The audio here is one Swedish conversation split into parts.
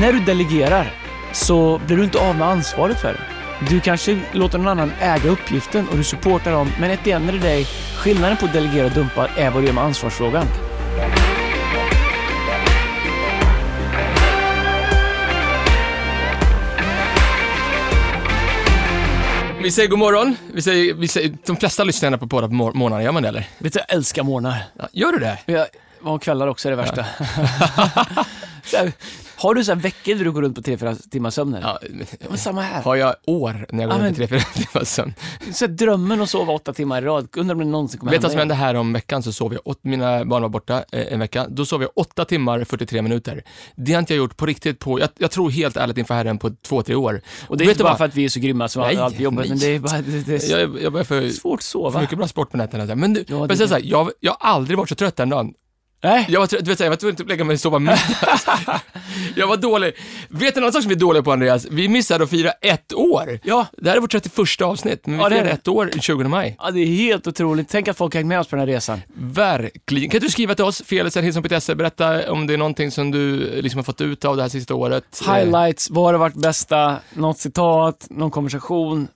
när du delegerar så blir du inte av med ansvaret för det. Du kanske låter någon annan äga uppgiften och du supportar dem, men ett end of the day, skillnaden på att delegera och dumpa är vad du gör med ansvarsfrågan. Vi säger god morgon. Vi säger, vi säger, de flesta lyssnar gärna på poddar på mor- morgnarna, gör man det eller? Vet du, jag älskar morgnar. Ja, gör du det? Jag, och kvällar också är det värsta. här, har du så här veckor där du går runt på 3-4 timmars sömn? eller? Ja, Men samma här. har jag år när jag går Ja, men- tre, fyra timmar sömn. Så här, drömmen att sova åtta timmar i rad, undrar om det någonsin kommer Vet du vad som hände här om veckan? Så sov jag, åt, mina barn var borta eh, en vecka, då sov jag 8 timmar 43 minuter. Det har inte jag gjort på riktigt på, jag, jag tror helt ärligt inför Herren på två, tre år. Och det är Vet inte du bara vad? för att vi är så grymma som Nej, alltid jobbar, nej. men det är bara det, det är Jag, jag börjar för, svårt att för sova. mycket bra sport på nätterna. Men du, Ja, men det- sen så här, jag, jag har aldrig varit så trött den dagen. Nej, Jag var, trött- du vet, jag var tvungen att lägga mig och sova middag. jag var dålig. Vet du en annan sak som vi är dåliga på Andreas? Vi missade att fira ett år. ja. Det här är vårt 31 avsnitt, men vi Ja, det. ett år den 20 maj. ja, det är helt otroligt. Tänk att folk hängt med oss på den här resan. Verkligen. Kan du skriva till oss, felixenhilson.se, berätta om det är någonting som du liksom har fått ut av det här sista året. Highlights, vad har varit bästa, något citat, någon konversation.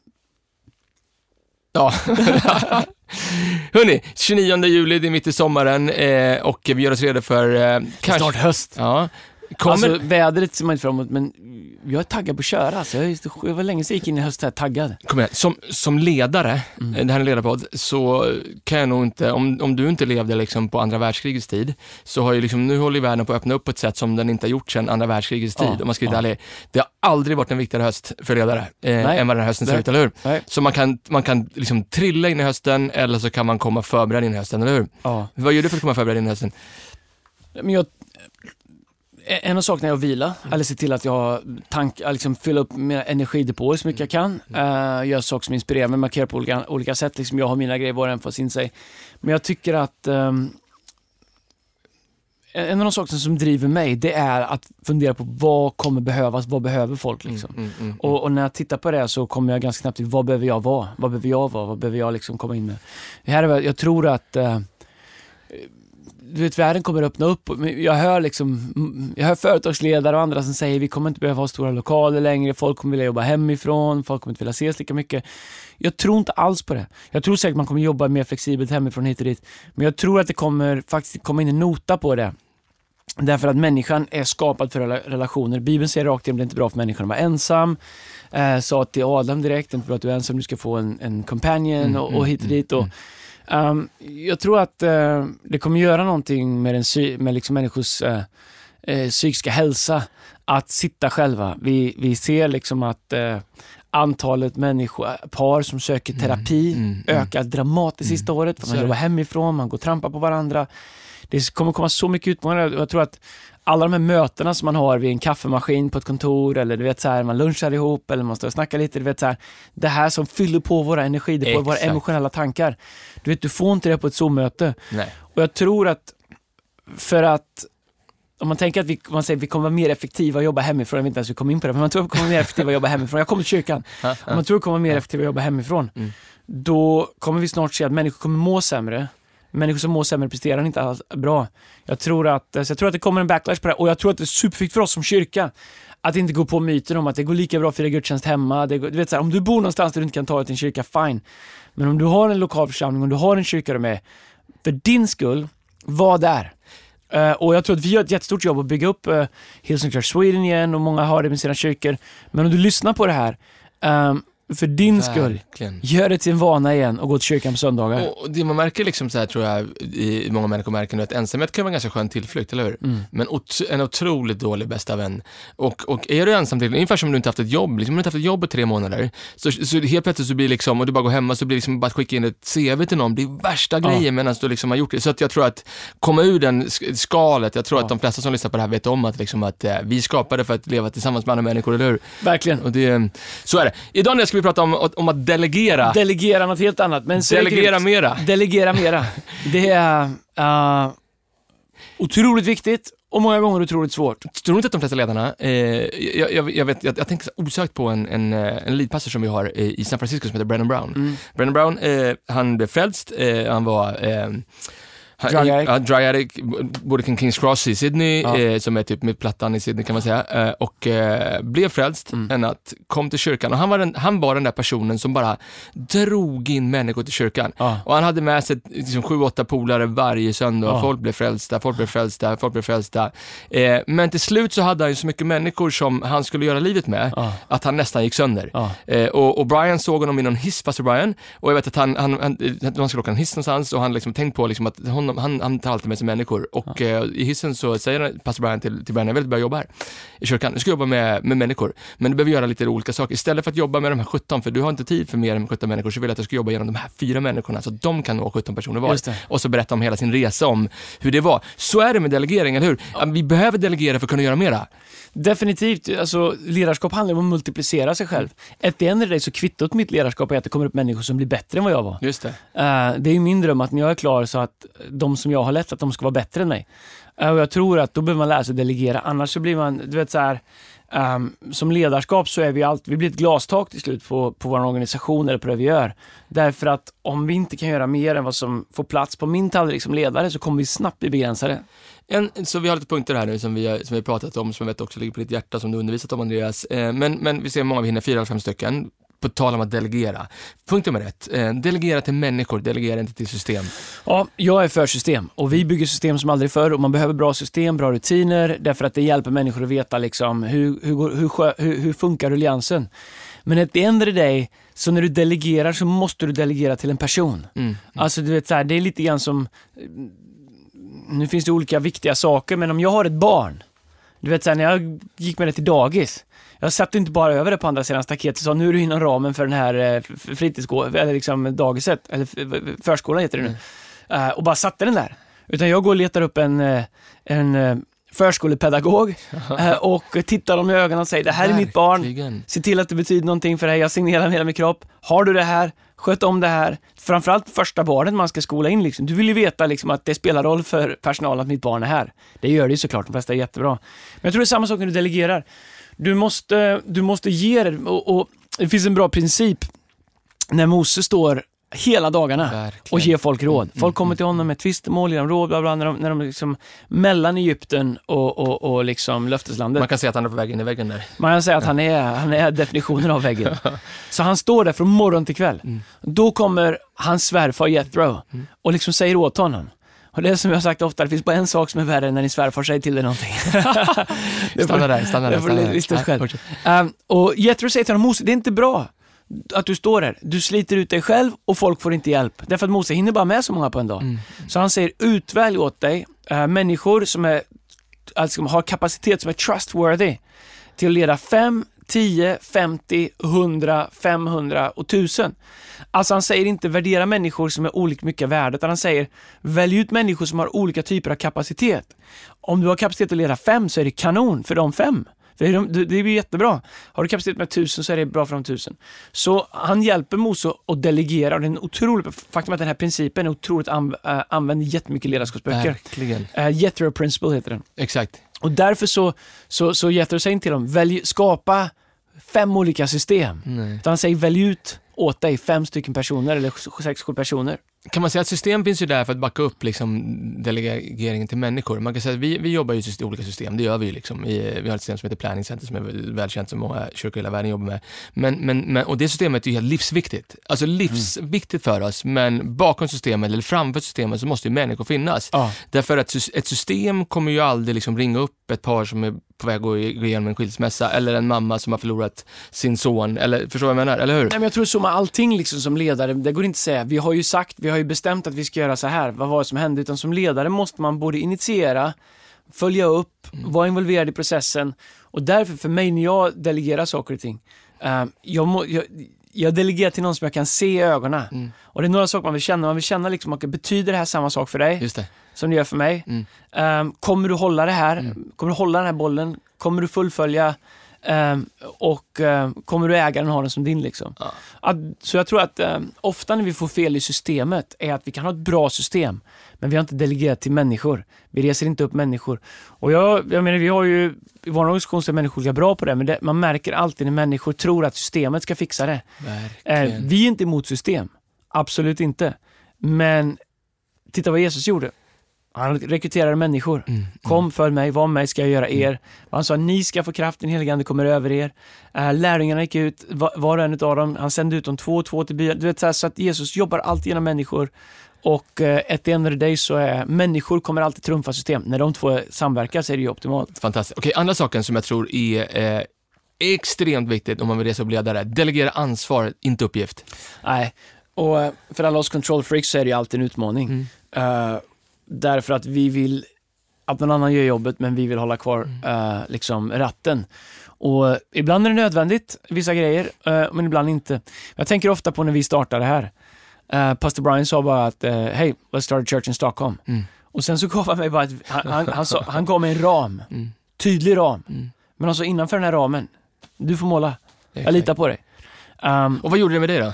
Ja. Hörni, 29 juli, det är mitt i sommaren eh, och vi gör oss redo för... Eh, kanske, Snart höst. Ja. Kommer... Alltså vädret ser man inte fram emot, men jag är taggad på att köra. Alltså, jag det var länge sedan jag gick in i höst här taggad. Kom igen. Som, som ledare, Mm. eh, det här är en ledarpodd, så kan jag nog inte, om, om du inte levde liksom på andra världskrigets tid, så har ju liksom, nu håller världen på att öppna upp på ett sätt som den inte har gjort sedan andra världskrigets Ja, tid. Om man ska vara ja. Det har aldrig varit en viktigare höst för ledare eh, än vad den här hösten ser ut, eller hur? Nej. Så man kan, man kan liksom trilla in i hösten, eller så kan man komma förberedd in i hösten, eller hur? Ja. Vad gör du för att komma förberedd in i hösten? Men jag, en av sakerna är att vila, eller se till att jag tank, att liksom fylla upp mina energidepåer så mycket jag kan. Uh, gör saker som inspirerar mig, markera på olika, olika sätt. Liksom jag har mina grejer, var och en får sin sig. Men jag tycker att ehm, en av de sakerna som driver mig, det är att fundera på vad kommer behövas, vad behöver folk liksom. Mm, mm, mm. Och, och när jag tittar på det så kommer jag ganska snabbt till vad behöver jag vara? Vad behöver jag vara? Vad behöver jag liksom komma in med? Det här är, jag tror att eh, du vet, världen kommer öppna upp. Jag hör liksom, mm, jag hör företagsledare och andra som säger vi kommer inte behöva ha stora lokaler längre, folk kommer vilja jobba hemifrån, folk kommer inte vilja ses lika mycket. Jag tror inte alls på det. Jag tror säkert man kommer jobba mer flexibelt hemifrån hit och dit. Men jag tror att det kommer faktiskt komma in en nota på det. Därför att människan är skapad för rela- relationer. Bibeln säger rakt igenom det är inte bra för människan att vara ensam. Eh, sa till Adam direkt, det är inte bra att du är ensam, du ska få en, en companion Mm, och, mm, och hit och mm, dit. Och, ehm, jag tror att eh, det kommer göra någonting med, den, med liksom människors eh, eh, psykiska hälsa att sitta själva. Vi, vi ser liksom att antalet människor, par som söker terapi mm, mm. ökar dramatiskt sista året. Man jobbar hemifrån, man går och trampar på varandra. Det kommer komma så mycket utmaningar jag tror att alla de här mötena som man har vid en kaffemaskin på ett kontor eller du vet så här, man lunchar ihop eller man står och snackar lite, du vet så här, det här som fyller på våra energidepåer, våra emotionella tankar. Du vet, du får inte det på ett Zoom-möte. Och jag tror att för att om man tänker att vi, man säger, vi kommer vara mer effektiva och jobba hemifrån, jag vet inte ens hur vi kom in på det, men man tror att vi kommer vara mer effektiva och jobba hemifrån. Jag kommer till kyrkan. Om man tror att vi kommer vara mer effektiva och jobba hemifrån, Mm. då kommer vi snart se att människor kommer må sämre. Människor som mår sämre presterar inte alls bra. Jag tror, att, så jag tror att det kommer en backlash på det här och jag tror att det är superviktigt för oss som kyrka att inte gå på myten om att det går lika bra att fira gudstjänst hemma. Det går, du vet, så här, om du bor någonstans där du inte kan ta dig till en kyrka, fine. Men om du har en lokal församling, om du har en kyrka du är med, för din skull, var där. Uh, och jag tror att vi gör ett jättestort jobb att bygga upp uh, Hillsong Church Sweden igen och många har det med sina kyrkor. Men om du lyssnar på det här, ehm, för din skull, Verkligen. gör det till en vana igen och gå till kyrkan på söndagar. Och det man märker liksom så här tror jag, i många människor märker nu att ensamhet kan vara en ganska skön tillflykt, eller hur? Mm. Men ot- en otroligt dålig bästa vän. Och, och är du ensam till, ungefär som om du inte haft ett jobb, liksom, om du inte haft ett jobb i tre månader, så, så helt plötsligt så blir liksom, och du bara går hemma, så blir liksom bara att skicka in ett CV till någon, blir värsta Ja. grejen medan du liksom har gjort det. Så att jag tror att komma ur den sk- skalet, jag tror Ja. att de flesta som lyssnar på det här vet om att, liksom, att eh, vi skapade för att leva tillsammans med andra människor, eller hur? Verkligen. Och det, så är det. Idag ska vi prata om, om att delegera. Delegera något helt annat. Men Delegera grymt. mera. Delegera mera. Det är uh, otroligt viktigt och många gånger otroligt svårt. Tror du inte att de flesta ledarna, eh, jag, jag, jag, vet, jag, jag tänker osökt på en, en, eh, en leadpastor som vi har eh, i San Francisco som heter Brennan Brown. Mm. Brennan Brown, eh, han blev frälst, eh, han var addict. Ja, drug addict, både kring Kings Cross i Sydney, Ja. eh, som är typ med plattan i Sydney kan man säga, eh, och eh, blev frälst Mm. en natt, kom till kyrkan och han var, den, han var den där personen som bara drog in människor till kyrkan. Ja. Och han hade med sig liksom, sju, åtta polare varje söndag. Ja. Folk blev frälsta, folk blev frälsta, folk blev frälsta. Eh, men till slut så hade han ju så mycket människor som han skulle göra livet med, att han nästan gick sönder. Eh, och, och Brian såg honom i någon hiss, pastor Brian, och jag vet att han, han, han, han skulle åka en hiss någonstans och han liksom tänkt på liksom att honom, han, han tar alltid med sig människor. Och eh, i hissen så säger pastor Brian till, till Brian, jag vill börja jobba här i kyrkan, du ska jobba med, med människor, men du behöver göra lite olika saker. Istället för att jobba med de här 17, för du har inte tid för mer än 17 människor, så vill jag att du ska jobba genom de här fyra människorna, så att de kan nå 17 personer var. Och så berätta om hela sin resa, om hur det var. Så är det med delegering, eller hur? Ja. Vi behöver delegera för att kunna göra mera. Definitivt. Alltså, ledarskap handlar om att multiplicera sig själv. Ett end of the day så kvittot mitt ledarskap är att det kommer upp människor som blir bättre än vad jag var. Just det. Eh, det är ju min dröm att när jag är klar så att de som jag har lett, att de ska vara bättre än mig. Eh, och jag tror att då behöver man lära sig delegera, annars så blir man, du vet så här, um, som ledarskap så är vi allt, vi blir ett glastak till slut på, på vår organisation eller på det vi gör. Därför att om vi inte kan göra mer än vad som får plats på min tallrik som ledare så kommer vi snabbt bli begränsade. En, så vi har lite punkter här nu som vi, som vi har pratat om, som jag vet också ligger på ditt hjärta, som du undervisat om Andreas. Eh, men, men vi ser hur många vi hinner, fyra eller fem stycken. På tal om att delegera. Punkt nummer ett, eh, delegera till människor, delegera inte till system. Ja, jag är för system och vi bygger system som aldrig förr och man behöver bra system, bra rutiner därför att det hjälper människor att veta liksom hur, hur, hur, hur, hur funkar rulliansen. Men end of the day, så när du delegerar så måste du delegera till en person. Mm. Alltså du vet så här, det är lite grann som, nu finns det olika viktiga saker, men om jag har ett barn, du vet så här, när jag gick med det till dagis, jag satte inte bara över det på andra sidan staketet och sa nu är du inom ramen för den här eh, fritidsgården, eller liksom dagiset, eller förskolan heter det nu. Eh, och bara satte den där. Utan jag går och letar upp en, eh, en förskolepedagog och tittar dem i ögonen och säger det här är mitt barn. Se till att det betyder någonting för dig. Jag signerar med hela min kropp. Har du det här, sköt om det här. Framförallt första barnet man ska skola in. Liksom. Du vill ju veta liksom, att det spelar roll för personalen att mitt barn är här. Det gör det ju såklart, de flesta är jättebra. Men jag tror det är samma sak när du delegerar. Du måste, du måste ge det och, och det finns en bra princip när Mose står hela dagarna Verkligen. och ger folk råd. Mm, Folk kommer till honom med tvistemål, ger dem råd, bla bla, när de, när de liksom mellan Egypten och, och, och liksom löfteslandet. Man kan säga att han är på väg in i väggen där. Man kan säga att han är, han är definitionen av väggen. Så han står där från morgon till kväll. Mm. Då kommer hans svärfar Jethro och liksom säger åt honom. Och det är som jag har sagt ofta, det finns bara en sak som är värre än när din svärfar säger till dig någonting. Stanna där, stanna där. det får du där. lista ut Ja, själv. Um, och Jethro säger till honom, Mose, det är inte bra att du står här. Du sliter ut dig själv och folk får inte hjälp. Därför att Mose hinner bara med så många på en dag. Mm. Så han säger, utvälj åt dig eh, människor som är, alltså, har kapacitet som är trustworthy till att leda 5, 10, 50, 100, 500 och 1000. Alltså han säger inte värdera människor som är olika mycket värda, utan han säger välj ut människor som har olika typer av kapacitet. Om du har kapacitet att leda 5 så är det kanon för de fem. För de, det blir jättebra. Har du kapacitet med 1000 så är det bra för de 1000. Så han hjälper Mose att delegera och det är en otrolig, faktum är att den här principen är otroligt an, äh, använd i jättemycket ledarskapsböcker. Verkligen. Uh, Jethro Principle heter den. Exakt. Och därför så, så, så Jethro säger till dem, välj, skapa fem olika system. Nej. Utan han säger, välj ut åt dig fem stycken personer eller sex, sju personer. Kan man säga att system finns ju där för att backa upp liksom, delegeringen till människor? Man kan säga att vi, vi jobbar ju i olika system, det gör vi ju. Liksom. I, vi har ett system som heter Planning Center som är väl- välkänt som många kyrkor i hela världen jobbar med. Men, men, men, och det systemet är ju helt livsviktigt. Alltså livsviktigt för oss, men bakom systemet eller framför systemet så måste ju människor finnas. Ja. Därför att ett system kommer ju aldrig liksom ringa upp ett par som är på väg att gå igenom en skilsmässa eller en mamma som har förlorat sin son. Eller, förstår du vad jag menar? Eller hur? Nej, men jag tror så med allting liksom som ledare, det går inte att säga, vi har ju sagt, vi har ju bestämt att vi ska göra så här, vad var det som hände? Utan som ledare måste man både initiera, följa upp, vara involverad i processen och därför för mig när jag delegerar saker och ting, eh, jag, må, jag, jag delegerar till någon som jag kan se i ögonen. Mm. Och det är några saker man vill känna, man vill känna liksom, okay, betyder det här samma sak för dig det. som det gör för mig? Mm. Ehm, kommer du hålla det här? Mm. Kommer du hålla den här bollen? Kommer du fullfölja? Ehm, och ehm, kommer du äga den och ha den som din liksom? Ja. Att, så jag tror att ehm, ofta när vi får fel i systemet är att vi kan ha ett bra system, men vi har inte delegerat till människor. Vi reser inte upp människor. Och jag, jag menar, vi har ju i vår organisation så är människor ganska bra på det, men det, man märker alltid när människor tror att systemet ska fixa det. Verkligen. vi är inte emot system, absolut inte. Men titta vad Jesus gjorde. Han rekryterade människor. Mm. Kom, följ mig, var med mig ska jag göra er. Han sa, ni ska få kraft, den helige Ande kommer över er. Uh, lärjungarna gick ut, var, och en av dem, han sände ut dem två och två till byar. Du vet, så, här, så att Jesus jobbar alltid genom människor. Och uh, at the end of så är människor kommer alltid trumfa system. När de två samverkar så är det ju optimalt. Fantastiskt. Okej, andra saken som jag tror är eh, extremt viktigt om man vill resa och bli ledare. Delegera ansvar, inte uppgift. Nej, och eh, för alla oss control freaks så är det ju alltid en utmaning. Mm. Eh, därför att vi vill att någon annan gör jobbet, men vi vill hålla kvar Mm. eh, liksom ratten. Och eh, ibland är det nödvändigt, vissa grejer, eh, men ibland inte. Jag tänker ofta på när vi startade här. Pastor Brian sa bara att, hej, let's start a church in Stockholm. Mm. Och sen så gav han mig bara, ett, han, han, han, sa, han gav mig en ram, Mm. tydlig ram. Mm. Men alltså innanför den här ramen, du får måla. Jag litar på dig. Um, Och vad gjorde det med dig då?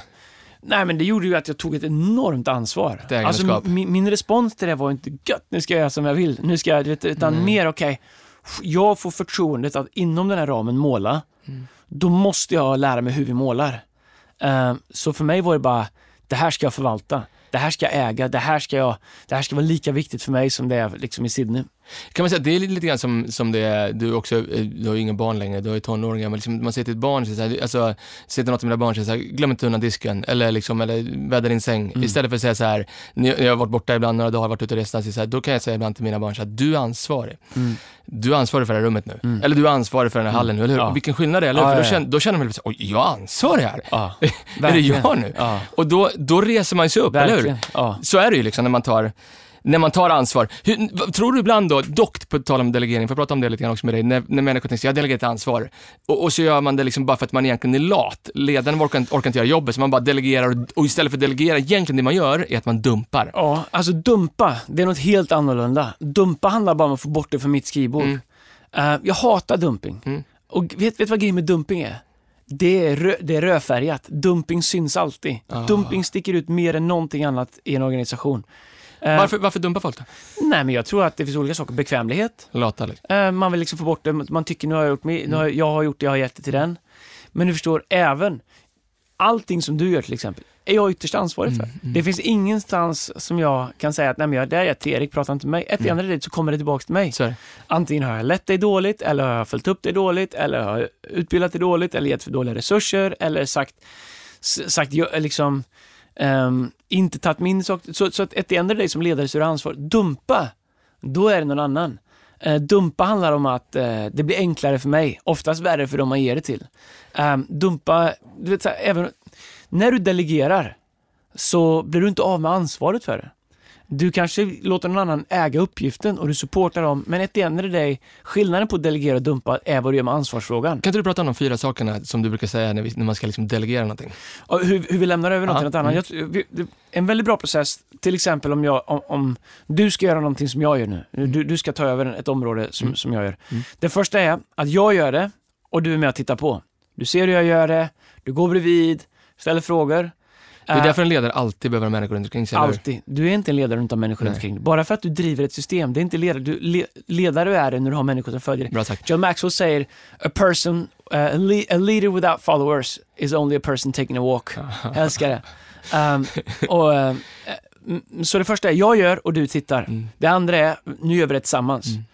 Nej, men det gjorde ju att jag tog ett enormt ansvar. Ett. Alltså, min, min respons till det var inte gött, nu ska jag göra som jag vill. Nu ska jag, vet, utan Mm. mer okej, jag får förtroendet att inom den här ramen måla. Mm. Då måste jag lära mig hur vi målar. Eh, så för mig var det bara, det här ska jag förvalta. Det här ska jag äga, det här ska, jag, det här ska vara lika viktigt för mig som det är liksom i Sydney. Kan man säga det är lite grann som, som det är, du också, eh, du har ju inga barn längre, du har ju tonåringar, men liksom, man säger till ett barn, så här, alltså, säger till något av mina barn, så här, glöm inte undan disken, eller liksom, eller bädda din säng. Mm. Istället för att säga så här, när jag har varit borta ibland några dagar, varit ute och rest, så här, då kan jag säga ibland till mina barn så här, du är ansvarig. Mm. Du är ansvarig för det här rummet nu. Mm. Eller du är ansvarig för den här Mm. hallen nu, eller hur? Ja. Vilken skillnad det är, eller? Ja, För då känner, då känner man här, oj, jag är ansvarig här. Ja, är det jag nu? Ja, Och då, då reser man sig upp, eller hur? verkligen. Så är det ju liksom när man tar, när man tar ansvar. Hur, tror du ibland då, dock på tal om delegering, för jag prata om det lite grann också med dig, när, när människor tänker så, jag delegerar ett ansvar. Och, och så gör man det liksom bara för att man egentligen är lat. Ledaren orkar, orkar inte göra jobbet, så man bara delegerar och, och istället för att delegera, egentligen det man gör är att man dumpar. Ja, alltså dumpa, det är något helt annorlunda. Dumpa handlar bara om att få bort det från mitt skrivbord. Mm. Eh, jag hatar dumping. Mm. Och vet du vad grejen med dumping är? Det är, rö, det är rödfärgat. Dumping syns alltid. Ah. Dumping sticker ut mer än någonting annat i en organisation. Eh, Varför, varför dumpar folk då? Nej, men jag tror att det finns olika saker. Bekvämlighet. Lata liksom. Man vill liksom få bort det. Man tycker nu har jag gjort, mig, nu har, jag har gjort det, jag har gett det till den. Men du förstår, även allting som du gör till exempel, är jag ytterst ansvarig för. Mm, mm. Det finns ingenstans som jag kan säga att nej men jag, det har jag till Erik, prata inte med mig. Ett Mm. mm. enda så kommer det tillbaka till mig. Det. Antingen har jag lett dig dåligt, eller har jag följt upp dig dåligt, eller har jag utbildat dig dåligt, eller gett för dåliga resurser, eller sagt, sagt jag- liksom, Um, inte tagit min sak. Så, så att ett enda dig som ledare så är ansvar. Dumpa, då är det någon annan. Uh, dumpa handlar om att uh, det blir enklare för mig, oftast värre för dem man ger det till. Um, dumpa, du vet, så här, även när du delegerar så blir du inte av med ansvaret för det. Du kanske låter någon annan äga uppgiften och du supportar dem, men ett enda dig, skillnaden på att delegera och dumpa är vad du gör med ansvarsfrågan. Kan inte du prata om de fyra sakerna som du brukar säga när, vi, när man ska liksom delegera någonting? Hur, hur vi lämnar över något till något annat. mm. Jag, vi- det- en väldigt bra process, till exempel om, jag, om, om du ska göra någonting som jag gör nu. Du, du ska ta över ett område som, Mm. som jag gör. Mm. Det första är att jag gör det och du är med och tittar på. Du ser hur jag gör det, du går bredvid, ställer frågor. Det är Eh, därför en ledare alltid behöver ha människor runt omkring sig? Alltid. Du är inte en ledare utan människor runt omkring. Bara för att du driver ett system, det är inte ledare. Du, le, ledare är det när du har människor som följer dig. John Maxwell säger, a person, uh, a, le- a leader without followers is only a person taking a walk. Jag älskar det. Um, och, mm, så det första är, jag gör och du tittar. Mm. Det andra är, nu gör vi det tillsammans. Mm.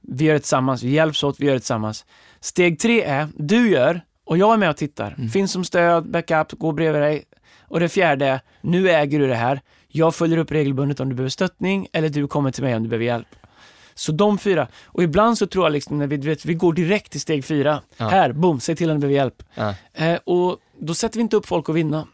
Vi gör det tillsammans, vi hjälps åt, vi gör det tillsammans. Steg tre är, du gör och jag är med och tittar. Mm. Finns som stöd, backup, går bredvid dig. Och det fjärde är, nu äger du det här. Jag följer upp regelbundet om du behöver stöttning eller du kommer till mig om du behöver hjälp. Så de fyra. Och ibland så tror jag liksom när vi, vet, vi går direkt till steg fyra. Ja. Här, boom, säg till om du behöver hjälp. Ja. Eh, och då sätter vi inte upp folk att vinna.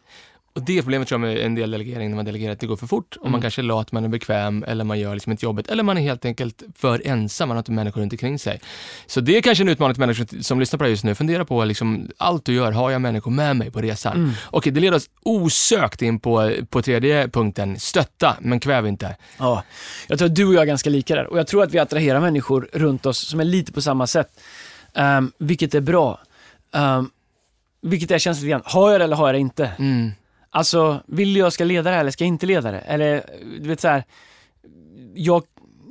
Och det är problemet tror jag med en del delegering, när man delegerar att det går för fort och man Mm. kanske är lat, man är bekväm eller man gör liksom inte jobbet eller man är helt enkelt för ensam, man har inte människor runt omkring sig. Så det är kanske en utmaning till människor som lyssnar på det just nu. Fundera på liksom, allt du gör, har jag människor med mig på resan? Mm. Okej, det leder oss osökt in på, på tredje punkten, stötta men kväv inte. Ja, jag tror att du och jag är ganska lika där. Och jag tror att vi attraherar människor runt oss som är lite på samma sätt. Um, vilket är bra. Um, vilket är känsligt igen. Har jag det eller har jag det inte? Mm. Alltså, vill jag ska leda det här eller ska jag inte leda det? Eller, du vet så här. Jag,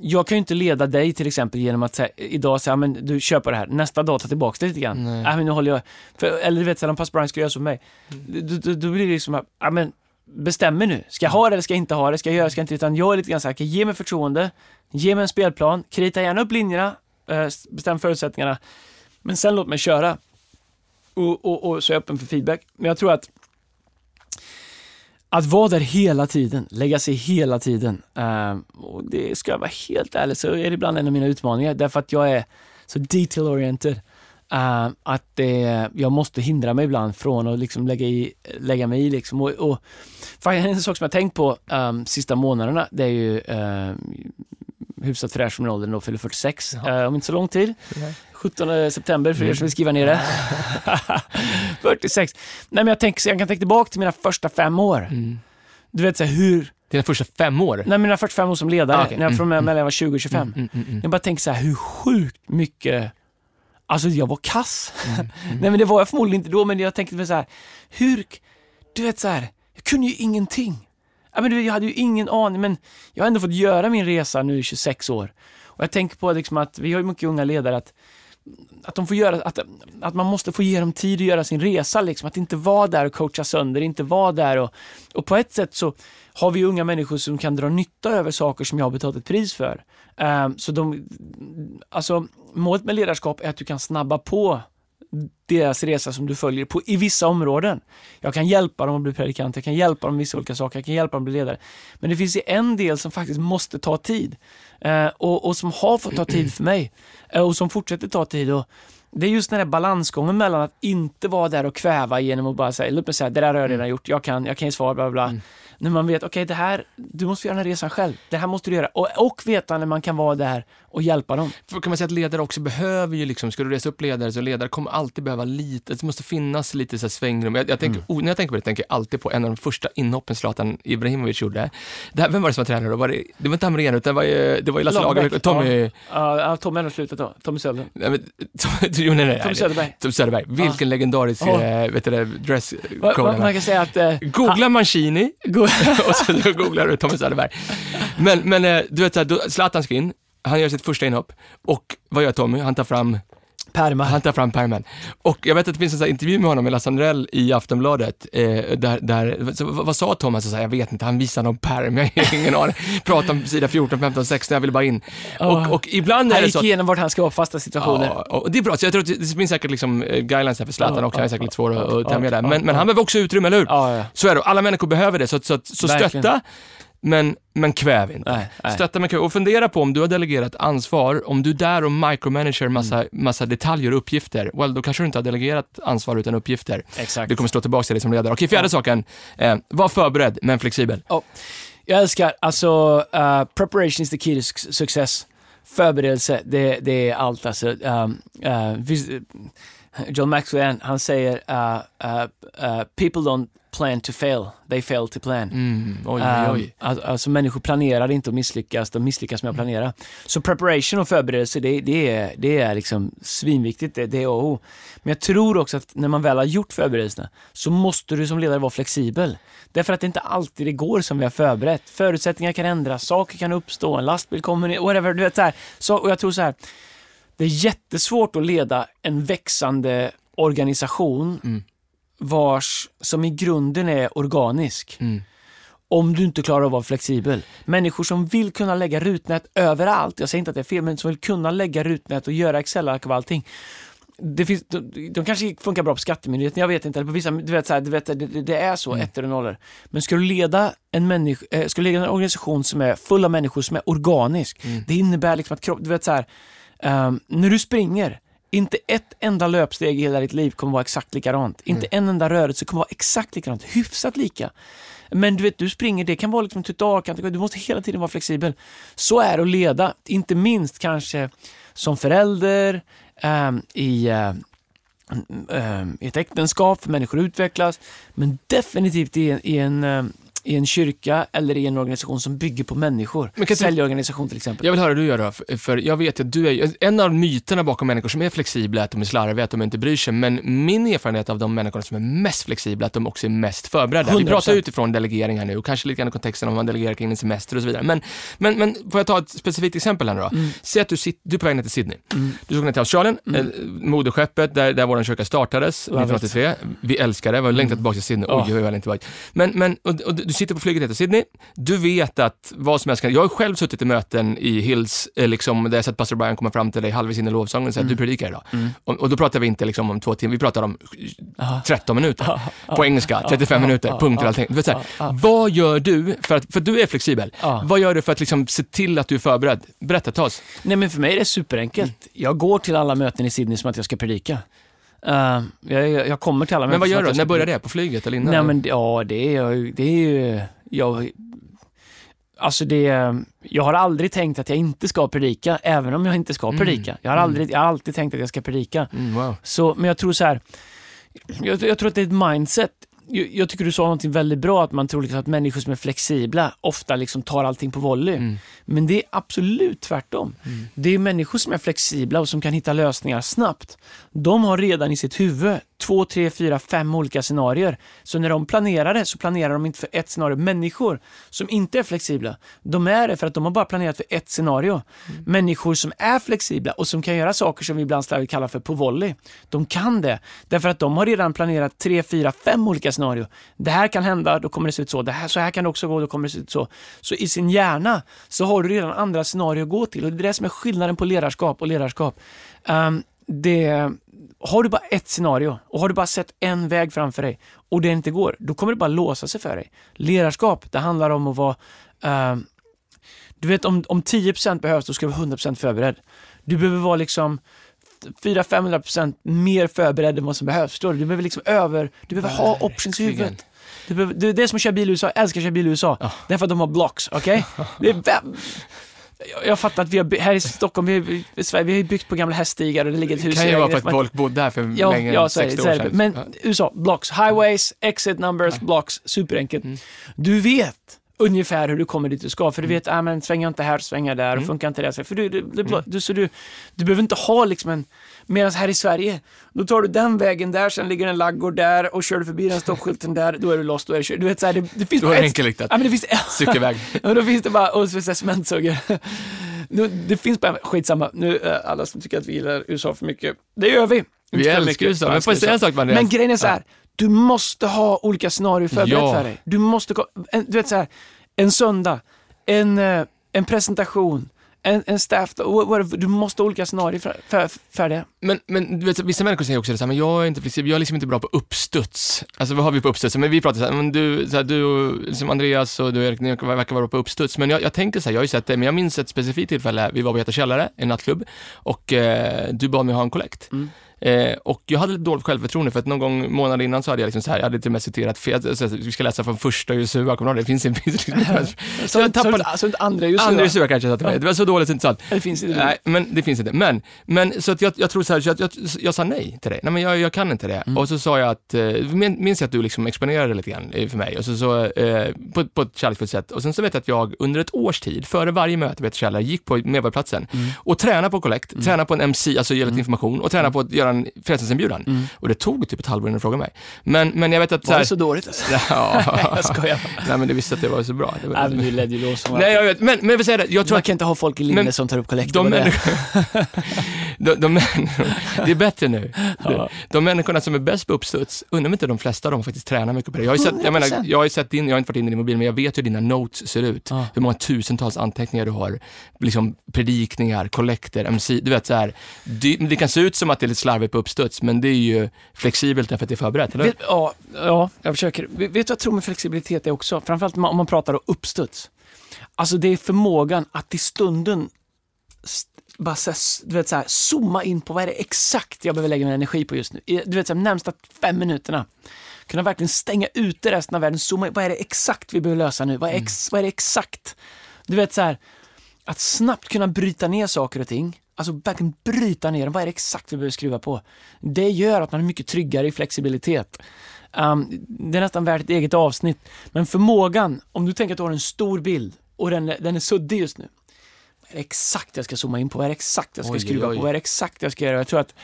jag kan ju inte leda dig till exempel genom att säga, idag säga, men du köper det här. Nästa dag ta tillbaka det lite grann. Nej. Nej, men nu håller jag... För, eller du vet, så här, om pastor Brian skulle göra så med mig. Då, då, då blir det liksom, ja men bestämmer nu. Ska jag ha det eller ska jag inte ha det? Ska jag göra det, ska jag inte? Utan jag är lite grann såhär, ge mig förtroende, ge mig en spelplan, krita gärna upp linjerna, eh, bestäm förutsättningarna, men sen låt mig köra. Och, och, och så är jag öppen för feedback. Men jag tror att att vara där hela tiden, lägga sig hela tiden. Eh, och det ska jag vara helt ärlig så är det ibland en av mina utmaningar därför att jag är så detail-oriented. Uh, eh, att det, jag måste hindra mig ibland från att liksom lägga, i, lägga mig i. Liksom. Och, och, en sak som jag tänkt på um, sista månaderna, det är ju um, hyfsat fräsch från åldern då, fyller 46 uh, om inte så lång tid. Nej. 17 september för er som vill skriva ner det. 46. Nej men jag, tänker, jag kan tänka tillbaka till mina första fem år. Mm. Du vet så här, hur... Dina första fem år? Nej, mina första fem år som ledare. Ah, okay. när jag, från mm, mellan jag var 20 och 25. Mm, mm, mm, mm, jag bara tänker så här, hur sjukt mycket Alltså jag var kass. Mm, Nej men det var jag förmodligen inte då, men jag tänkte så här, hur, du vet så här, jag kunde ju ingenting. Ja, men du jag hade ju ingen aning, men jag har ändå fått göra min resa nu i 26 år. Och jag tänker på liksom att, vi har ju mycket unga ledare, att att de får göra, att, att man måste få ge dem tid att göra sin resa, liksom. att inte vara där och coacha sönder, inte vara där och, och på ett sätt så har vi unga människor som kan dra nytta över saker som jag har betalat ett pris för. Um, så de, alltså målet med ledarskap är att du kan snabba på deras resa som du följer på, i vissa områden. Jag kan hjälpa dem att bli predikant, jag kan hjälpa dem med vissa olika saker, jag kan hjälpa dem att bli ledare. Men det finns en del som faktiskt måste ta tid eh, och, och, som har fått ta tid för mig eh, och som fortsätter ta tid. Och det är just den här balansgången mellan att inte vara där och kväva genom att bara säga, låt mig säga, det där har jag redan mm. gjort, jag kan, jag kan ge svar, bla bla. Mm. När man vet, okej okay, det här, du måste göra den här resan själv. Det här måste du göra. Och, och veta när man kan vara där och hjälpa dem. För kan man säga att ledare också behöver ju liksom, ska du resa upp ledare så ledare kommer alltid behöva lite, det måste finnas lite så svängrum. Jag, jag tänker, mm. oh, när jag tänker på det tänker jag alltid på en av de första inhoppen Zlatan Ibrahimovic gjorde. Det här, vem var det som var tränare då? Var det, det var inte Hamrén utan det var, det var ju Lasse Lagerbäck och Tommy... Ja, ja Tommy har slutat då. Tommy Söderberg. Nej, men, jo, nej, nej, Tommy Söderberg. Tommy Söderberg. Vilken ja. legendarisk, oh. äh, vet du det, dresscode. Va, man kan säga att... Äh, Googla Mancini och så googlar du Tommy Söderberg. Men, men äh, du vet, så Zlatan ska in, han gör sitt första inhopp och vad gör Tommy? Han tar fram Pärmar. Han tar fram pärmen. Och jag vet att det finns en sån intervju med honom med Lasse Andrell i Aftonbladet, eh, där, där så, vad sa Thomas? Så jag vet inte, han visar någon pärm, jag har ingen aning. Pratar om sida 14, 15, 16, jag vill bara in. Oh. Och, och ibland är han det så... Han gick igenom vart han ska vara fasta situationer. Ja, och det är bra, så jag tror att det finns säkert liksom eh, guidelines här för Zlatan oh, också, han är säkert lite svår att, att tämja där. Men, men han behöver också utrymme, eller hur? Ja, Så är det, alla människor behöver det, så, så, så stötta men, men kväv inte. Nej, nej. Stötta men kväv. Och fundera på om du har delegerat ansvar, om du är där och micromanager massa, mm. massa detaljer och uppgifter, well då kanske du inte har delegerat ansvar utan uppgifter. Exakt. Du kommer slå tillbaka till dig som ledare. Okej, fjärde ja. saken, eh, var förberedd men flexibel. Oh. Jag älskar, alltså, uh, preparation is the key to success. Förberedelse, det, det är allt alltså. Um, uh, John Maxwell, han säger, uh, people don't plan to fail, they fail to plan. Mm, oj, oj, oj. Um, alltså människor planerar inte att misslyckas, de misslyckas med att planera. Så preparation och förberedelse, det, det, är, det är liksom svinviktigt, det, det är A Men jag tror också att när man väl har gjort förberedelserna så måste du som ledare vara flexibel. Därför att det inte alltid det går som vi har förberett. Förutsättningar kan ändras, saker kan uppstå, en lastbil kommer ner, whatever. Du vet, så här. Så, och jag tror så här, det är jättesvårt att leda en växande organisation mm vars, som i grunden är organisk. Mm. Om du inte klarar av att vara flexibel. Människor som vill kunna lägga rutnät överallt, jag säger inte att det är fel, men som vill kunna lägga rutnät och göra Excel-ark av allting. Det finns, de, de kanske funkar bra på Skattemyndigheten, jag vet inte. Eller på vissa, du vet, så här, du vet, det, det, är så, mm. ettor och nollor. Men ska du leda en, människa, äh, ska du leda en organisation som är full av människor som är organisk, mm. det innebär liksom att kropp, du vet så här, um, när du springer, inte ett enda löpsteg i hela ditt liv kommer vara exakt likadant. Mm. Inte en enda rörelse kommer vara exakt likadant. Hyfsat lika. Men du vet, du springer, det kan vara liksom tutar, du måste hela tiden vara flexibel. Så är det att leda, inte minst kanske som förälder, um, i, uh, um, i ett äktenskap, människor utvecklas, men definitivt i, i en, i en kyrka eller i en organisation som bygger på människor. Men kan du- Säljorganisation till exempel. Jag vill höra hur du gör då, för- jag vet att du är en av myterna bakom människor som är flexibla är att de är slarviga, att de inte bryr sig. Men min erfarenhet av de människorna som är mest flexibla, att de också är mest förberedda. Vi 100%. pratar utifrån delegering här nu och kanske lite grann i kontexten om man delegerar kring en semester och så vidare. Men, men, men får jag ta ett specifikt exempel här nu då? Mm. Säg att du, sitter, du är på väg ner till Sydney. Du ska ner till Australien, eh, moderskeppet där, där vår kyrka startades Love 1983. Vi älskar det, vi har längtat tillbaka till Sydney. Oj, Ja. oj, oj, tillbaka. Men, men och, och du sitter på flyget till Sydney, du vet att vad som helst kan... Jag har själv suttit i möten i Hills, eh, liksom, där jag sett pastor Brian komma fram till dig halvvägs in i lovsången och säga du predikar idag. Och, och då pratar vi inte liksom om två timmar, vi pratar om 13 minuter. På engelska, 35 minuter, punkter och allting. Du vet, så här, Vad gör du, för, att, för du är flexibel, vad gör du för att liksom, se till att du är förberedd? Berätta, ta oss. Nej men för mig är det superenkelt. Jag går till alla möten i Sydney som att jag ska predika. Uh, jag, jag kommer till alla Men vad gör du? När börjar det? På flyget eller innan? Nej men ja, det är det är ju, jag, alltså det, jag har aldrig tänkt att jag inte ska predika, även om jag inte ska Mm. predika. Jag har, aldrig, jag har alltid tänkt att jag ska predika. Mm, wow. Så, men jag tror så här, jag, jag tror att det är ett mindset. Jag, tycker du sa någonting väldigt bra, att man tror liksom att människor som är flexibla ofta liksom tar allting på volley. Mm. Men det är absolut tvärtom. Det är människor som är flexibla och som kan hitta lösningar snabbt. De har redan i sitt huvud två, tre, fyra, fem olika scenarier. Så när de planerar det så planerar de inte för ett scenario. Människor som inte är flexibla, de är det för att de har bara planerat för ett scenario. Människor som är flexibla och som kan göra saker som vi ibland slarvigt kallar för på volley, de kan det. Därför att de har redan planerat tre, fyra, fem olika scenarier. Det här kan hända, då kommer det se ut så. Det här, så här kan det också gå, då kommer det se ut så. Så i sin hjärna så har du redan andra scenarier att gå till och det är det som är skillnaden på ledarskap och ledarskap. Ehm, det, har du bara ett scenario och har du bara sett en väg framför dig och det inte går, då kommer det bara låsa sig för dig. Ledarskap, det handlar om att vara ehm, du vet om, om 10% behövs, då ska du vara 100% förberedd. Du behöver vara liksom 400-500% mer förberedd än vad som behövs. Du? Du behöver liksom över, du behöver ha options i huvudet. Du behöver, det är som att köra bil i USA, jag älskar att köra bil i USA. Därför att de har blocks, okej? Vä- jag, fattar att vi har, här i Stockholm, vi, i Sverige, vi har byggt på gamla häststigar och det ligger ett Det hus kan i ju vara för att folk bodde här för Ja, länge, ja det, 60 så år det. sedan. Men Ja. USA, blocks, highways, exit numbers, blocks, superenkelt. Mm. Du vet ungefär hur du kommer dit du ska, för du vet, ah, men svänger inte här, svänger där, Mm. funkar inte det, för du, du, du, du, så du, du behöver inte ha liksom en, medan här i Sverige, då tar du den vägen där, sen ligger en laggård där och kör du förbi den stoppskylten där, då är du lost, då är du kört. Du vet så här, det, det finns Då bara är det enkelriktat. Ja, men det finns, Cykelväg. Ja, då finns det bara, och så cementsuggar. Nu, det finns bara, skitsamma, nu alla som tycker att vi gillar USA för mycket, det gör vi. Vi älskar mycket. USA. Men får säga en sak, Andreas? Men grejen är så här, du måste ha olika scenarier förberett Ja. för dig. Du måste, du vet så här, en söndag, en, eh, en presentation, en, en staff, du måste ha olika scenarier för, för, för det. Men, men du vet, vissa människor säger också det så här, men jag är inte flexibel, jag är liksom inte bra på uppstuds. Alltså vad har vi på uppstuds? Men vi pratar så här, men du, så här, du och som Andreas och du Erik, ni verkar vara bra på uppstuds. Men jag, jag tänker så här, jag har ju sett det, men jag minns ett specifikt tillfälle, vi var på Göta källare, en nattklubb, och eh, du bad mig ha en kollekt. Mm. Eh, och jag hade lite dåligt självförtroende för att någon gång månaden innan så hade jag liksom så här, jag hade till och med citerat fel, så här, vi ska läsa från första Josua, kommer du ihåg det? Det finns inte. Så, Så jag tappade, så, så inte andra just andra. Josua kanske jag mig, det var så dåligt så inte sant. Det finns inte. Nej, men det finns inte. Men, men så att jag, jag tror så här, så att jag, jag sa nej till det. Nej, men jag, jag kan inte det. Mm. Och så sa jag att, eh, min- minns jag att du liksom exponerade lite grann eh, för mig, och så, så, eh, på, på ett kärleksfullt sätt. Och sen så vet jag att jag under ett års tid, före varje möte vid ett gick på Medborgarplatsen Mm. och tränade på kollekt, tränade på en MC, alltså ge lite information, och tränade på att göra en frälsningsinbjudan. Mm. Och det tog typ ett halvår innan du frågade mig. Men, men jag vet att... Var här- det så dåligt alltså? Ja. jag skojar. Nej, men du visste att det var så bra. Det var Nej, men du ledde ju lovsång. Nej, jag vet. Men, men jag vill säga det, jag tror Man att kan inte ha folk i linje Men som tar upp kollekter. de det de, de, det är bättre nu. Ja. De människorna som är bäst på uppstuds, undrar om inte de flesta av dem faktiskt tränar mycket på det. Jag har, ju sett, jag, menar, 100%. jag har sett din, jag har inte varit inne i din mobil, men jag vet hur dina notes ser ut. Ja. Hur många tusentals anteckningar du har. Liksom predikningar, kollekter, MC, du vet så här. Det, det kan se ut som att det är lite slarvigt på uppstuds, men det är ju flexibelt därför att det är förberett, eller? Vet, ja, ja, jag försöker. Vet du vad jag tror med flexibilitet är också? Framförallt om man pratar om uppstuds. Alltså det är förmågan att i stunden st- bara så här, du vet, så här, zooma in på vad är det exakt jag behöver lägga min energi på just nu. Du vet, så här, närmsta fem minuterna. Kunna verkligen stänga ute resten av världen, zooma in, vad är det exakt vi behöver lösa nu? Vad är, ex, vad är det exakt? Du vet så här, att snabbt kunna bryta ner saker och ting, alltså verkligen bryta ner dem, vad är det exakt vi behöver skruva på? Det gör att man är mycket tryggare i flexibilitet. Um, det är nästan värt ett eget avsnitt. Men förmågan, om du tänker att du har en stor bild och den, den är suddig just nu. Vad är det exakt jag ska zooma in på? Vad är det exakt jag ska Oj, skruva oj. på? Vad är det exakt jag ska göra? Jag tror att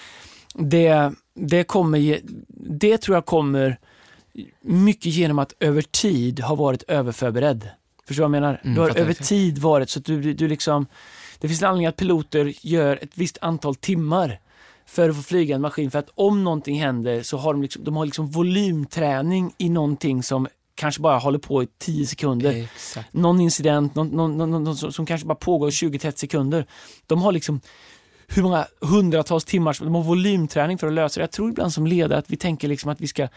det, det kommer, ge- det tror jag kommer mycket genom att över tid ha varit överförberedd. Förstår du vad jag menar? Mm, du har över tid varit så att du, du liksom, det finns en anledning att piloter gör ett visst antal timmar för att få flyga en maskin. För att om någonting händer så har de liksom, de har liksom volymträning i någonting som kanske bara håller på i 10 sekunder. Exakt. Någon incident någon, någon, någon, någon, som, som kanske bara pågår i 20-30 sekunder. De har liksom hur många hundratals timmar, de har volymträning för att lösa det. Jag tror ibland som ledare att vi tänker liksom att vi ska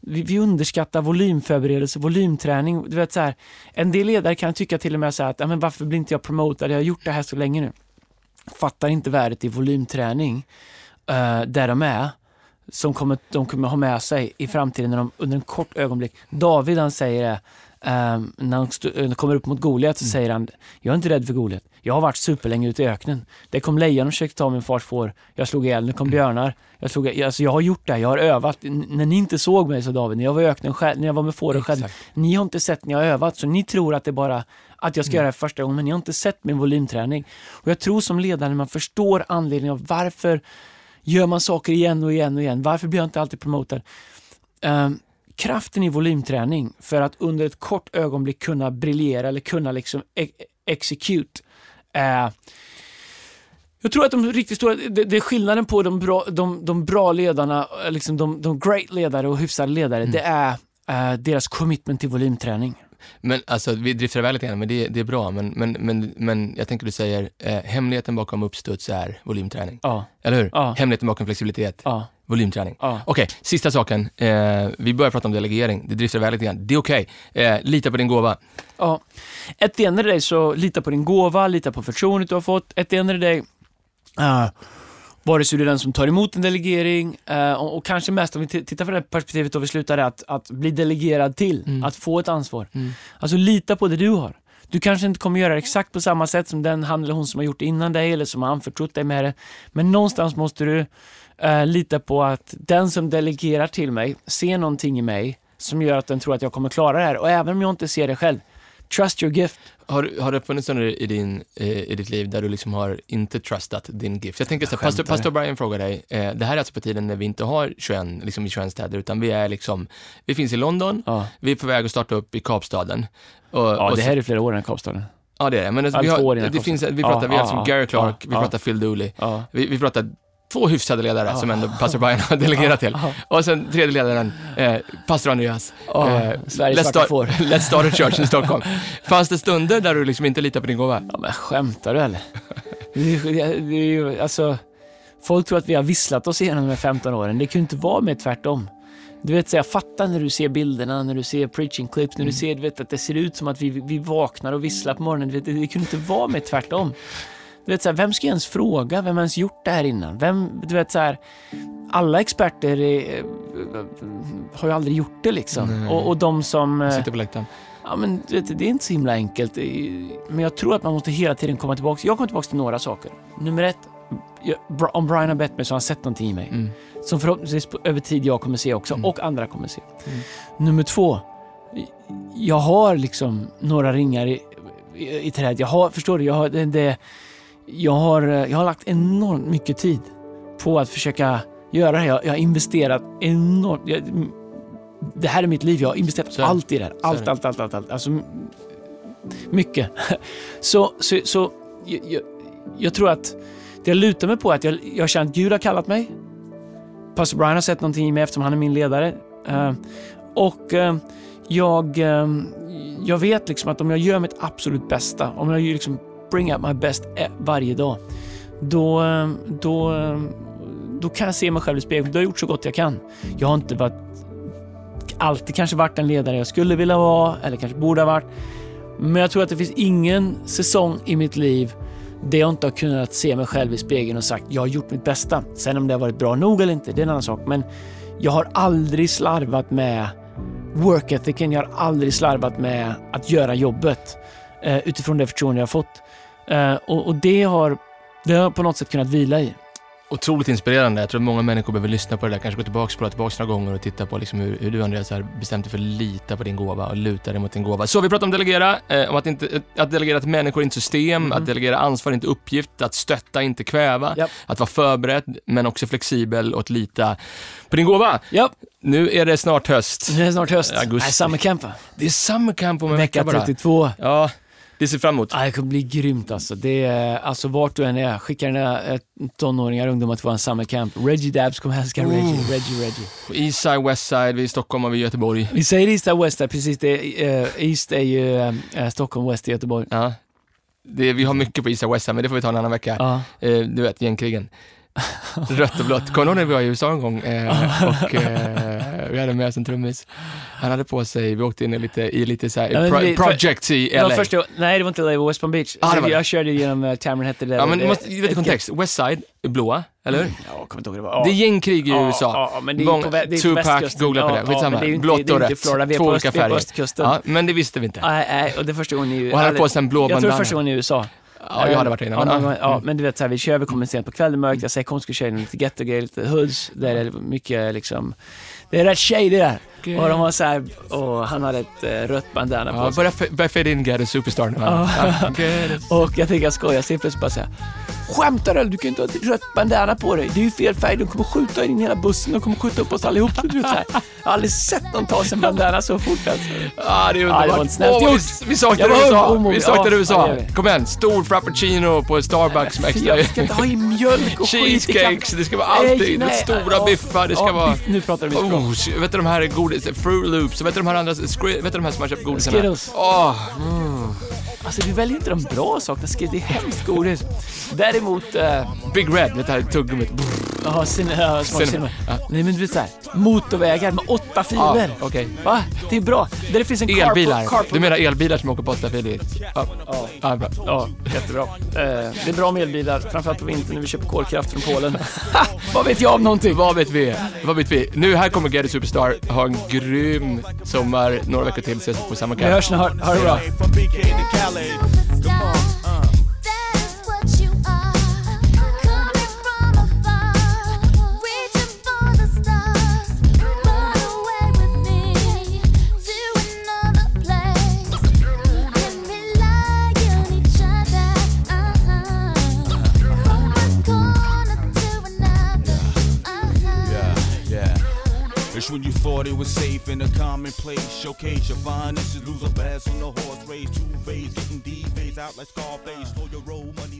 vi, vi underskattar volymförberedelse, volymträning. Du vet, så här, en del ledare kan tycka till och med så här att ja, men varför blir inte jag promotad? Jag har gjort det här så länge nu. Fattar inte värdet i volymträning uh, där de är som kommer, de kommer ha med sig i framtiden när de, under en kort ögonblick. David han säger det, eh, när han st- eh, kommer upp mot Goliat så säger han, jag är inte rädd för Goliat. Jag har varit superlänge ute i öknen. Det kom lejon och försökte ta min fars får. Jag slog ihjäl. Det kom björnar. Jag, slog, alltså jag har gjort det här. Jag har övat. N- när ni inte såg mig, sa David, när jag var i öknen själv, när jag var med fåren själv. Ni har inte sett när jag har övat, så ni tror att det bara att jag ska göra det för första gången, men ni har inte sett min volymträning. Och jag tror som ledare, när man förstår anledningen av varför gör man saker igen och igen och igen, varför blir jag inte alltid promotad? Ehm, kraften i volymträning för att under ett kort ögonblick kunna briljera eller kunna liksom e- execute. Eh, jag tror att de riktigt stora, det, det är skillnaden på de bra, de, de bra ledarna, eh, liksom de, de great ledare och hyfsade ledare, det är eh, deras commitment till volymträning. Men alltså, vi driftar iväg lite grann, men det, det är bra. Men, men, men, men jag tänker du säger, eh, hemligheten bakom uppstuds är volymträning. Ja, Eller hur? Ja. Hemligheten bakom flexibilitet, ja, volymträning. ja. Okej, sista saken. Eh, vi börjar prata om delegering. Det driftar iväg lite grann. Det är okej. Eh, lita på din gåva. Ja. Of the day så lita på din gåva, lita på förtroendet du har fått. Of the day, uh, vare sig du är den som tar emot en delegering eh, och, och kanske mest om vi tittar från det perspektivet då vi slutar att, att bli delegerad till, Mm. att få ett ansvar. Mm. Alltså lita på det du har. Du kanske inte kommer göra det exakt på samma sätt som den han eller hon som har gjort det innan dig eller som har anförtrott dig med det. Men någonstans måste du eh, lita på att den som delegerar till mig ser någonting i mig som gör att den tror att jag kommer klara det här. Och även om jag inte ser det själv, trust your gift. Har, har det funnits stunder i, din, eh, i ditt liv där du liksom har inte trustat din gift? Jag tänker så här, pastor, pastor Brian frågar dig, eh, det här är alltså på tiden när vi inte har 21, liksom i 21 städer, utan vi är liksom, vi finns i London, Ja, vi är på väg att starta upp i Kapstaden. Och, ja det här är flera år innan Kapstaden. Ja, det är det. Men Ja, vi har, det finns, vi Ja, pratar, vi har ja, alltså ja, Gary Clark, ja, vi ja. pratar Phil Dooley. Ja. Vi, vi pratar två hyfsade ledare som ändå pastor Brian har delegerat till. Ja. Och sen tredje ledaren, eh, pastor Andreas. Ja, eh, Sveriges let's, start, let's start a church i Stockholm. Fanns det stunder där du liksom inte litar på din gåva? Ja, men skämtar du eller? Det är, ju, alltså, folk tror att vi har visslat oss igenom de här 15 åren. Det kan ju inte vara med tvärtom. Du vet, så jag fattar när du ser bilderna, när du ser preaching clips, när du ser du vet, att det ser ut som att vi, vi vaknar och visslar på morgonen. Vet, det, det kunde inte vara med tvärtom. Du vet, så här, vem ska ens fråga? Vem har ens gjort det här innan? Vem, du vet, så här, alla experter är, har ju aldrig gjort det liksom. Och, och de som... eh, Sitter på läktaren. Ja, men vet, det är inte så himla enkelt. Men jag tror att man måste hela tiden komma tillbaka. Jag kommer tillbaka till några saker. Nummer ett, jag, om Brian har bett mig så har han sett någonting i mig. Mm. Som förhoppningsvis över tid jag kommer se också Mm. och andra kommer se. Mm. Nummer två, jag har liksom några ringar i, i, i träd. Jag har, förstår du, jag har, det, det, jag, har, eh, jag har lagt enormt mycket tid på att försöka göra det här. Jag, jag har investerat enormt. Jag, det här är mitt liv. Jag har investerat det. allt i det här. Allt, allt, allt, allt, allt. Alltså, mycket. så, så, så jag, jag, tror att det jag lutar mig på är att jag, jag känner att Gud har kallat mig. Pastor Brian har sett någonting i mig eftersom han är min ledare. Eh, och eh, jag, eh, jag vet liksom att om jag gör mitt absolut bästa, om jag liksom bring out my best e varje dag, då, då, då kan jag se mig själv i spegeln. Då har jag gjort så gott jag kan. Jag har inte varit, alltid kanske varit den ledare jag skulle vilja vara, eller kanske borde ha varit. Men jag tror att det finns ingen säsong i mitt liv där jag inte har kunnat se mig själv i spegeln och sagt jag har gjort mitt bästa. Sen om det har varit bra nog eller inte, det är en annan sak. Men jag har aldrig slarvat med work ethicen. Jag har aldrig slarvat med att göra jobbet eh, utifrån det förtroende jag har fått. Eh, och, och det har det har jag på något sätt kunnat vila i. Otroligt inspirerande. Jag tror att många människor behöver lyssna på det där, kanske gå tillbaka, spola tillbaka några gånger och titta på liksom hur, hur du Andreas har bestämt dig för att lita på din gåva och luta dig mot din gåva. Så vi pratar om delegera, eh, om att, inte, att delegera till människor, inte system, Mhm. att delegera ansvar, inte uppgift, att stötta, inte kväva, Japp. att vara förberedd, men också flexibel och att lita på din gåva. Ja, Nu är det snart höst. nu är det snart höst. Augusti. Nej, summer camp va? Det är summer camp om en Vecka vecka bara. 32. Ja, det ser fram emot. Ah, det kommer bli grymt alltså. Det är, alltså vart du än är, skicka dina eh, tonåringar, ungdomar till våran summer camp. Reggie Dabs kommer älska Reggie, Oh. Reggie, Reggie. Eastside, Westside, vi är i Stockholm och vi är i Göteborg. Vi säger East och West där, precis. Det, eh, East är ju eh, Stockholm, West är Göteborg. Ja. Det, vi har mycket på Eastside, Westside, men det får vi ta en annan vecka. Ja. Eh, du vet, gängkrigen. Rött och blått. Kommer du ihåg när vi var i USA en gång och vi hade med oss en trummis? Han hade på sig, vi åkte in i lite, i lite så här, Ja, pro, vi- projects i LA. första, nej, det var inte LA, det var West Palm Beach. Ah, var jag körde genom uh, Cameron hette det. ja, men måste lite kontext. Westside är blåa, eller hur? Ja, jag kommer inte ihåg det var. Det är gängkrig i Ja, USA. Ja, ja, men det är Många- på, det är Tupac, googla på det. Ja, Skitsamma. Blått och rött. Två olika färger. Ja, men det visste vi inte. Nej, och det är första gången i Och han hade på sig en blå Jag tror det är bandana. första gången i USA. Ja, jag hade varit inne. Ja, men, ja. ja, men du vet, så här, vi kör, vi kommer sent på kvällen, mörkt, jag säger kom ska vi köra lite getto-grejer, lite hoods, där är det mycket liksom, det är rätt tjej det där. Och de var så här, och han hade ett eh, rött bandana på sig. f- börja fade in Get a Superstar a- Och jag tänker jag skojar, så helt plötsligt bara säga Skämtar du? Du kan inte ha ett rött bandana på dig. Det är ju fel färg. De kommer skjuta in hela bussen. De kommer skjuta upp oss allihop. Du vet. Jag har aldrig sett någon ta sig en bandana så fort alltså. Ja, det är Ja, underbart. det var inte snällt Åh, gjort. vi, vi saknar USA. homo- Vi saknar ja, ja, USA. vi. Kom igen, stor frappuccino på Starbucks med extra... Jag ska inte ha i mjölk och Cheesecakes, det ska vara alltid. Nej, stora ja, biffar, det ska ja, vara... biff, nu pratar vi biff. Oh, vet du de här godis, Fruit Loops, vet du de här andra, vet du de här som man köper godisarna? Skittles. Åh, Alltså du väljer inte de bra sakerna. Det är hemskt godis. Däremot, uh, Big Red, vet du det här tuggummit? ja, sin, uh, smak Cin- cinema. ja. Nej men du vet såhär, motorvägar med åtta filer. okej. Va? Det är bra. Där det finns en carpool- Elbilar. carpool- Du menar elbilar som åker på åtta filer? Ja. Ja. Ja, bra. Ja, jättebra. Eh, det är bra med elbilar, framförallt på vintern när vi köper kolkraft från Polen. Vad vet jag om någonting? Vad vet vi? Vad vet vi? Nu, här kommer a Superstar. Ha en grym sommar. Några veckor till ses vi på samma Vi kväll. hörs snart. Ha det bra. Valley. Was safe in a commonplace. Showcase your finest, lose a pass on the horse race. Two phase, getting D phase out like Scarface. Stole your roll money.